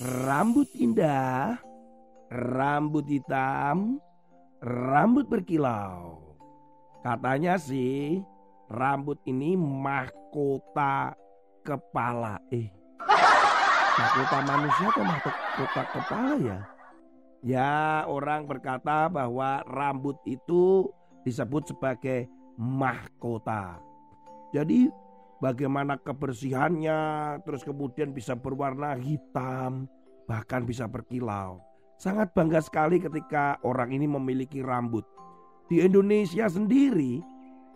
Rambut indah, rambut hitam, rambut berkilau. Katanya sih, rambut ini mahkota kepala. Eh, mahkota manusia atau mahkota kepala ya? Ya, orang berkata bahwa rambut itu disebut sebagai mahkota. Jadi bagaimana kebersihannya, terus kemudian bisa berwarna hitam, bahkan bisa berkilau. Sangat bangga sekali ketika orang ini memiliki rambut. Di Indonesia sendiri,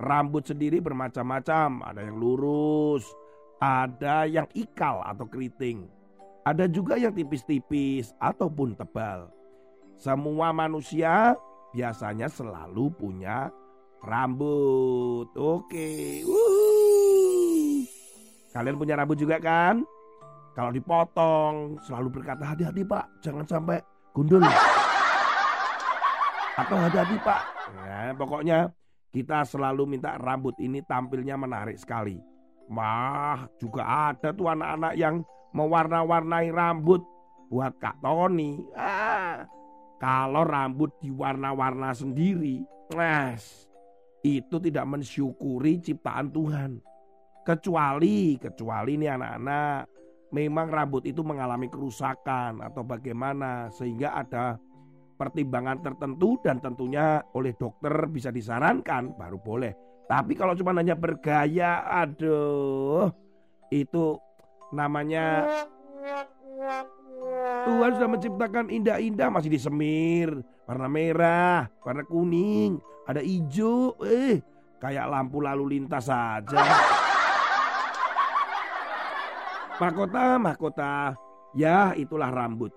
rambut sendiri bermacam-macam. Ada yang lurus, ada yang ikal atau keriting. Ada juga yang tipis-tipis ataupun tebal. Semua manusia biasanya selalu punya rambut. Oke. Wuh. Kalian punya rambut juga kan? Kalau dipotong selalu berkata hati-hati pak, jangan sampai gundul. Atau hati-hati pak. Nah, pokoknya kita selalu minta rambut ini tampilnya menarik sekali. Wah, juga ada tuh anak-anak yang mewarna-warnai rambut buat Kak Tony. Ah, kalau rambut diwarna-warna sendiri, mas, itu tidak mensyukuri ciptaan Tuhan. Kecuali, kecuali ini anak-anak memang rambut itu mengalami kerusakan atau bagaimana sehingga ada pertimbangan tertentu dan tentunya oleh dokter bisa disarankan baru boleh. Tapi kalau cuma hanya bergaya, aduh, itu namanya Tuhan sudah menciptakan indah-indah masih disemir warna merah, warna kuning, ada hijau, eh kayak lampu lalu lintas saja. Mahkota, mahkota, ya itulah rambut.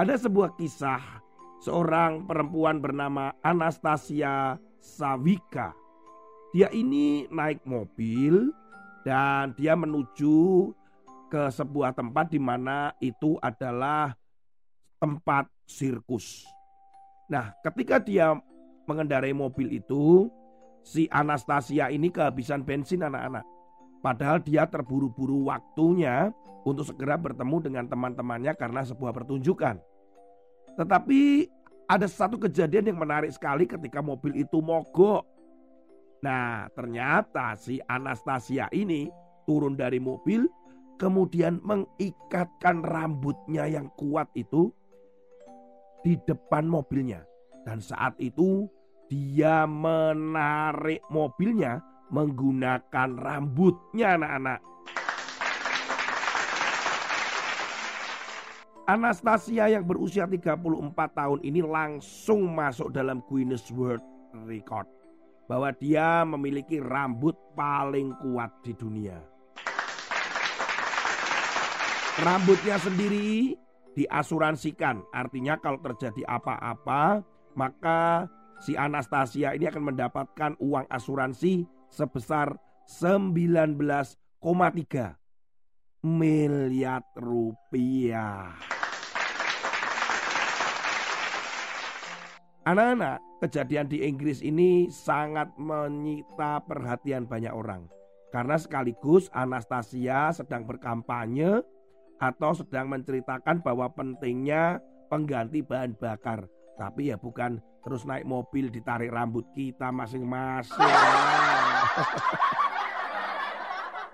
Ada sebuah kisah seorang perempuan bernama Anastasia Savika. Dia ini naik mobil dan dia menuju ke sebuah tempat di mana itu adalah tempat sirkus. Nah, ketika dia mengendarai mobil itu, si Anastasia ini kehabisan bensin anak-anak. Padahal dia terburu-buru waktunya untuk segera bertemu dengan teman-temannya karena sebuah pertunjukan. Tetapi ada satu kejadian yang menarik sekali ketika mobil itu mogok. Nah, ternyata si Anastasia ini turun dari mobil, kemudian mengikatkan rambutnya yang kuat itu di depan mobilnya. Dan saat itu dia menarik mobilnya menggunakan rambutnya anak-anak. Anastasia yang berusia 34 tahun ini langsung masuk dalam Guinness World Record. Bahwa dia memiliki rambut paling kuat di dunia. Rambutnya sendiri diasuransikan. Artinya kalau terjadi apa-apa maka si Anastasia ini akan mendapatkan uang asuransi sebesar 19,3 miliar rupiah. Anak-anak, kejadian di Inggris ini sangat menyita perhatian banyak orang. Karena sekaligus Anastasia sedang berkampanye atau sedang menceritakan bahwa pentingnya pengganti bahan bakar. Tapi ya bukan terus naik mobil ditarik rambut kita masing-masing.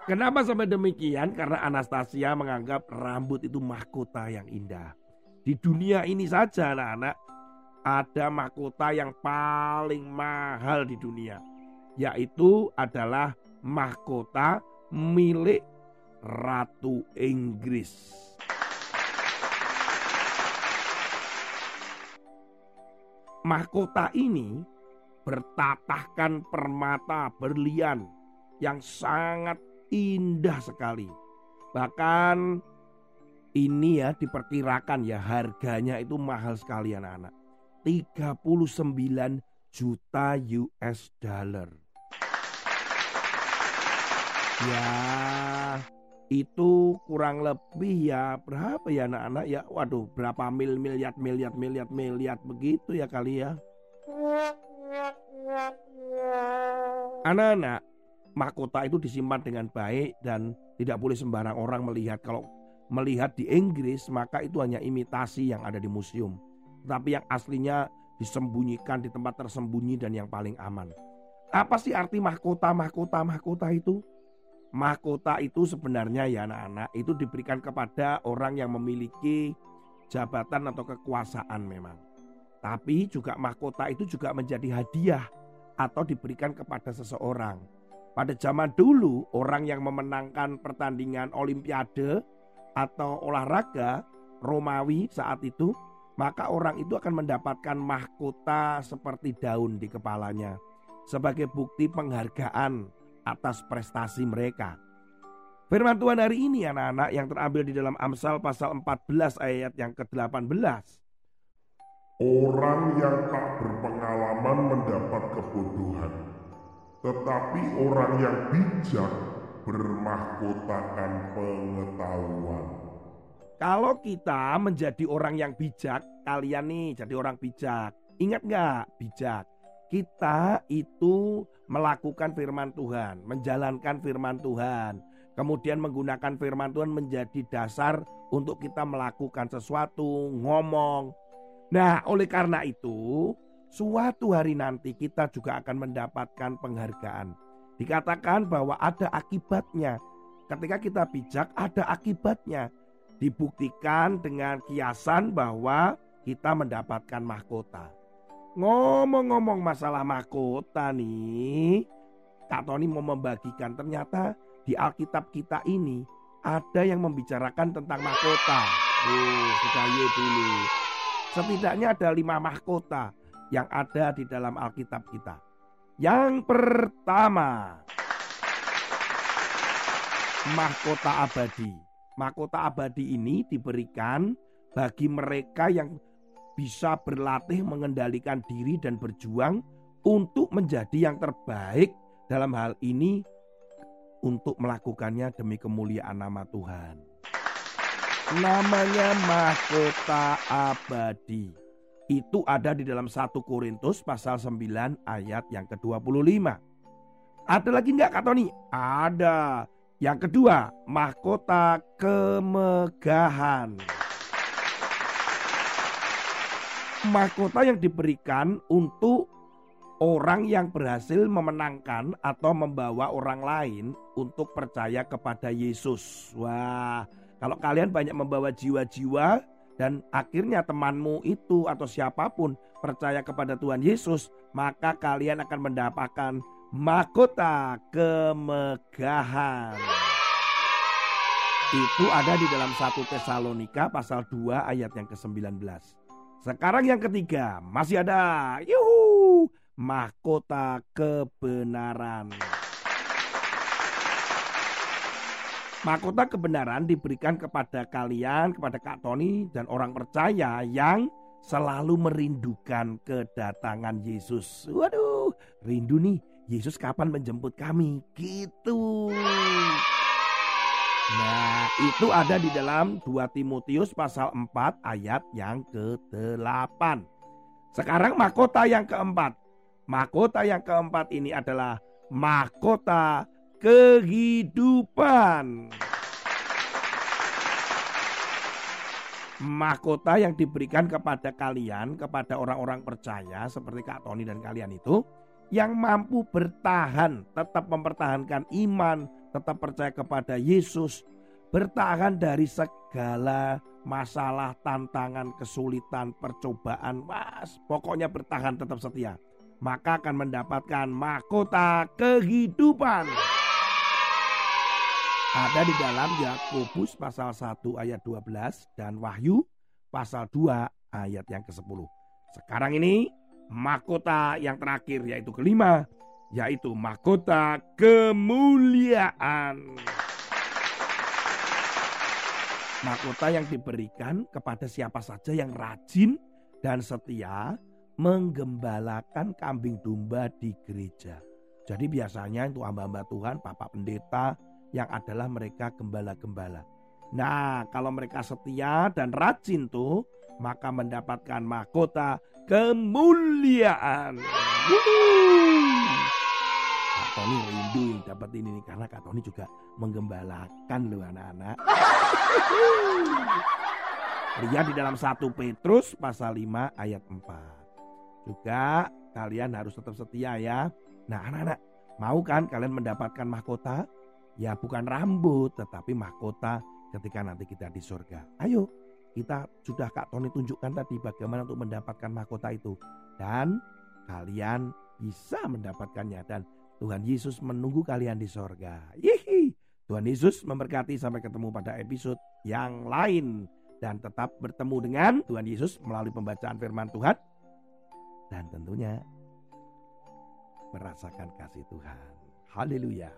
Kenapa sampai demikian? Karena Anastasia menganggap rambut itu mahkota yang indah. Di dunia ini saja anak-anak ada mahkota yang paling mahal di dunia. Yaitu adalah mahkota milik Ratu Inggris. Mahkota ini bertatahkan permata berlian yang sangat indah sekali. Bahkan ini ya diperkirakan ya harganya itu mahal sekali anak-anak. 39 juta US dollar. Ya, itu kurang lebih ya berapa ya anak-anak ya? Waduh, berapa mil miliar miliar miliar miliar begitu ya kali ya. Anak-anak, mahkota itu disimpan dengan baik dan tidak boleh sembarang orang melihat. Kalau melihat di Inggris, maka itu hanya imitasi yang ada di museum. Tapi yang aslinya disembunyikan di tempat tersembunyi dan yang paling aman. Apa sih arti mahkota, mahkota, mahkota itu? Mahkota itu sebenarnya ya anak-anak itu diberikan kepada orang yang memiliki jabatan atau kekuasaan memang. Tapi juga mahkota itu juga menjadi hadiah atau diberikan kepada seseorang. Pada zaman dulu orang yang memenangkan pertandingan olimpiade atau olahraga Romawi saat itu maka orang itu akan mendapatkan mahkota seperti daun di kepalanya sebagai bukti penghargaan atas prestasi mereka. Firman Tuhan hari ini anak-anak yang terambil di dalam Amsal pasal 14 ayat yang ke-18. Orang yang tak berpengalaman mendapat kebodohan, tetapi orang yang bijak bermahkotakan pengetahuan. Kalau kita menjadi orang yang bijak, kalian nih jadi orang bijak. Ingat nggak bijak? Kita itu melakukan firman Tuhan, menjalankan firman Tuhan. Kemudian menggunakan firman Tuhan menjadi dasar untuk kita melakukan sesuatu, ngomong. Nah, oleh karena itu, suatu hari nanti kita juga akan mendapatkan penghargaan. Dikatakan bahwa ada akibatnya. Ketika kita bijak, ada akibatnya dibuktikan dengan kiasan bahwa kita mendapatkan mahkota. Ngomong-ngomong masalah mahkota nih, Kak Tony mau membagikan ternyata di Alkitab kita ini ada yang membicarakan tentang mahkota. Oh, sudayo dulu. Setidaknya ada lima mahkota yang ada di dalam Alkitab kita. Yang pertama, mahkota abadi mahkota abadi ini diberikan bagi mereka yang bisa berlatih mengendalikan diri dan berjuang untuk menjadi yang terbaik dalam hal ini untuk melakukannya demi kemuliaan nama Tuhan. Namanya mahkota abadi. Itu ada di dalam 1 Korintus pasal 9 ayat yang ke-25. Ada lagi enggak Kak Tony? Ada. Yang kedua, mahkota kemegahan. Mahkota yang diberikan untuk orang yang berhasil memenangkan atau membawa orang lain untuk percaya kepada Yesus. Wah, kalau kalian banyak membawa jiwa-jiwa dan akhirnya temanmu itu atau siapa pun percaya kepada Tuhan Yesus, maka kalian akan mendapatkan mahkota kemegahan. Itu ada di dalam satu Tesalonika pasal 2 ayat yang ke-19. Sekarang yang ketiga, masih ada. Yuhu, mahkota kebenaran. Mahkota kebenaran diberikan kepada kalian, kepada Kak Tony dan orang percaya yang selalu merindukan kedatangan Yesus. Waduh, rindu nih Yesus kapan menjemput kami? Gitu. Nah, itu ada di dalam 2 Timotius pasal 4 ayat yang ke-8. Sekarang mahkota yang keempat. Mahkota yang keempat ini adalah mahkota kehidupan. Mahkota yang diberikan kepada kalian, kepada orang-orang percaya seperti Kak Tony dan kalian itu yang mampu bertahan, tetap mempertahankan iman, tetap percaya kepada Yesus, bertahan dari segala masalah, tantangan, kesulitan, percobaan, mas, pokoknya bertahan tetap setia. Maka akan mendapatkan mahkota kehidupan. Ada di dalam Yakobus pasal 1 ayat 12 dan Wahyu pasal 2 ayat yang ke-10. Sekarang ini mahkota yang terakhir yaitu kelima, yaitu mahkota kemuliaan. Mahkota yang diberikan kepada siapa saja yang rajin dan setia menggembalakan kambing domba di gereja. Jadi biasanya itu hamba-hamba Tuhan, Bapak Pendeta yang adalah mereka gembala-gembala. Nah, kalau mereka setia dan rajin tuh, maka mendapatkan mahkota kemuliaan. Kak Tony rindu dapat ini nih karena Kak Tony juga menggembalakan loh anak-anak. Lihat di dalam 1 Petrus pasal 5 ayat 4. Juga kalian harus tetap setia ya. Nah anak-anak mau kan kalian mendapatkan mahkota? Ya bukan rambut tetapi mahkota ketika nanti kita di surga. Ayo, kita sudah Kak Tony tunjukkan tadi bagaimana untuk mendapatkan mahkota itu. Dan kalian bisa mendapatkannya dan Tuhan Yesus menunggu kalian di surga. Yihi. Tuhan Yesus memberkati sampai ketemu pada episode yang lain dan tetap bertemu dengan Tuhan Yesus melalui pembacaan firman Tuhan dan tentunya merasakan kasih Tuhan. Haleluya.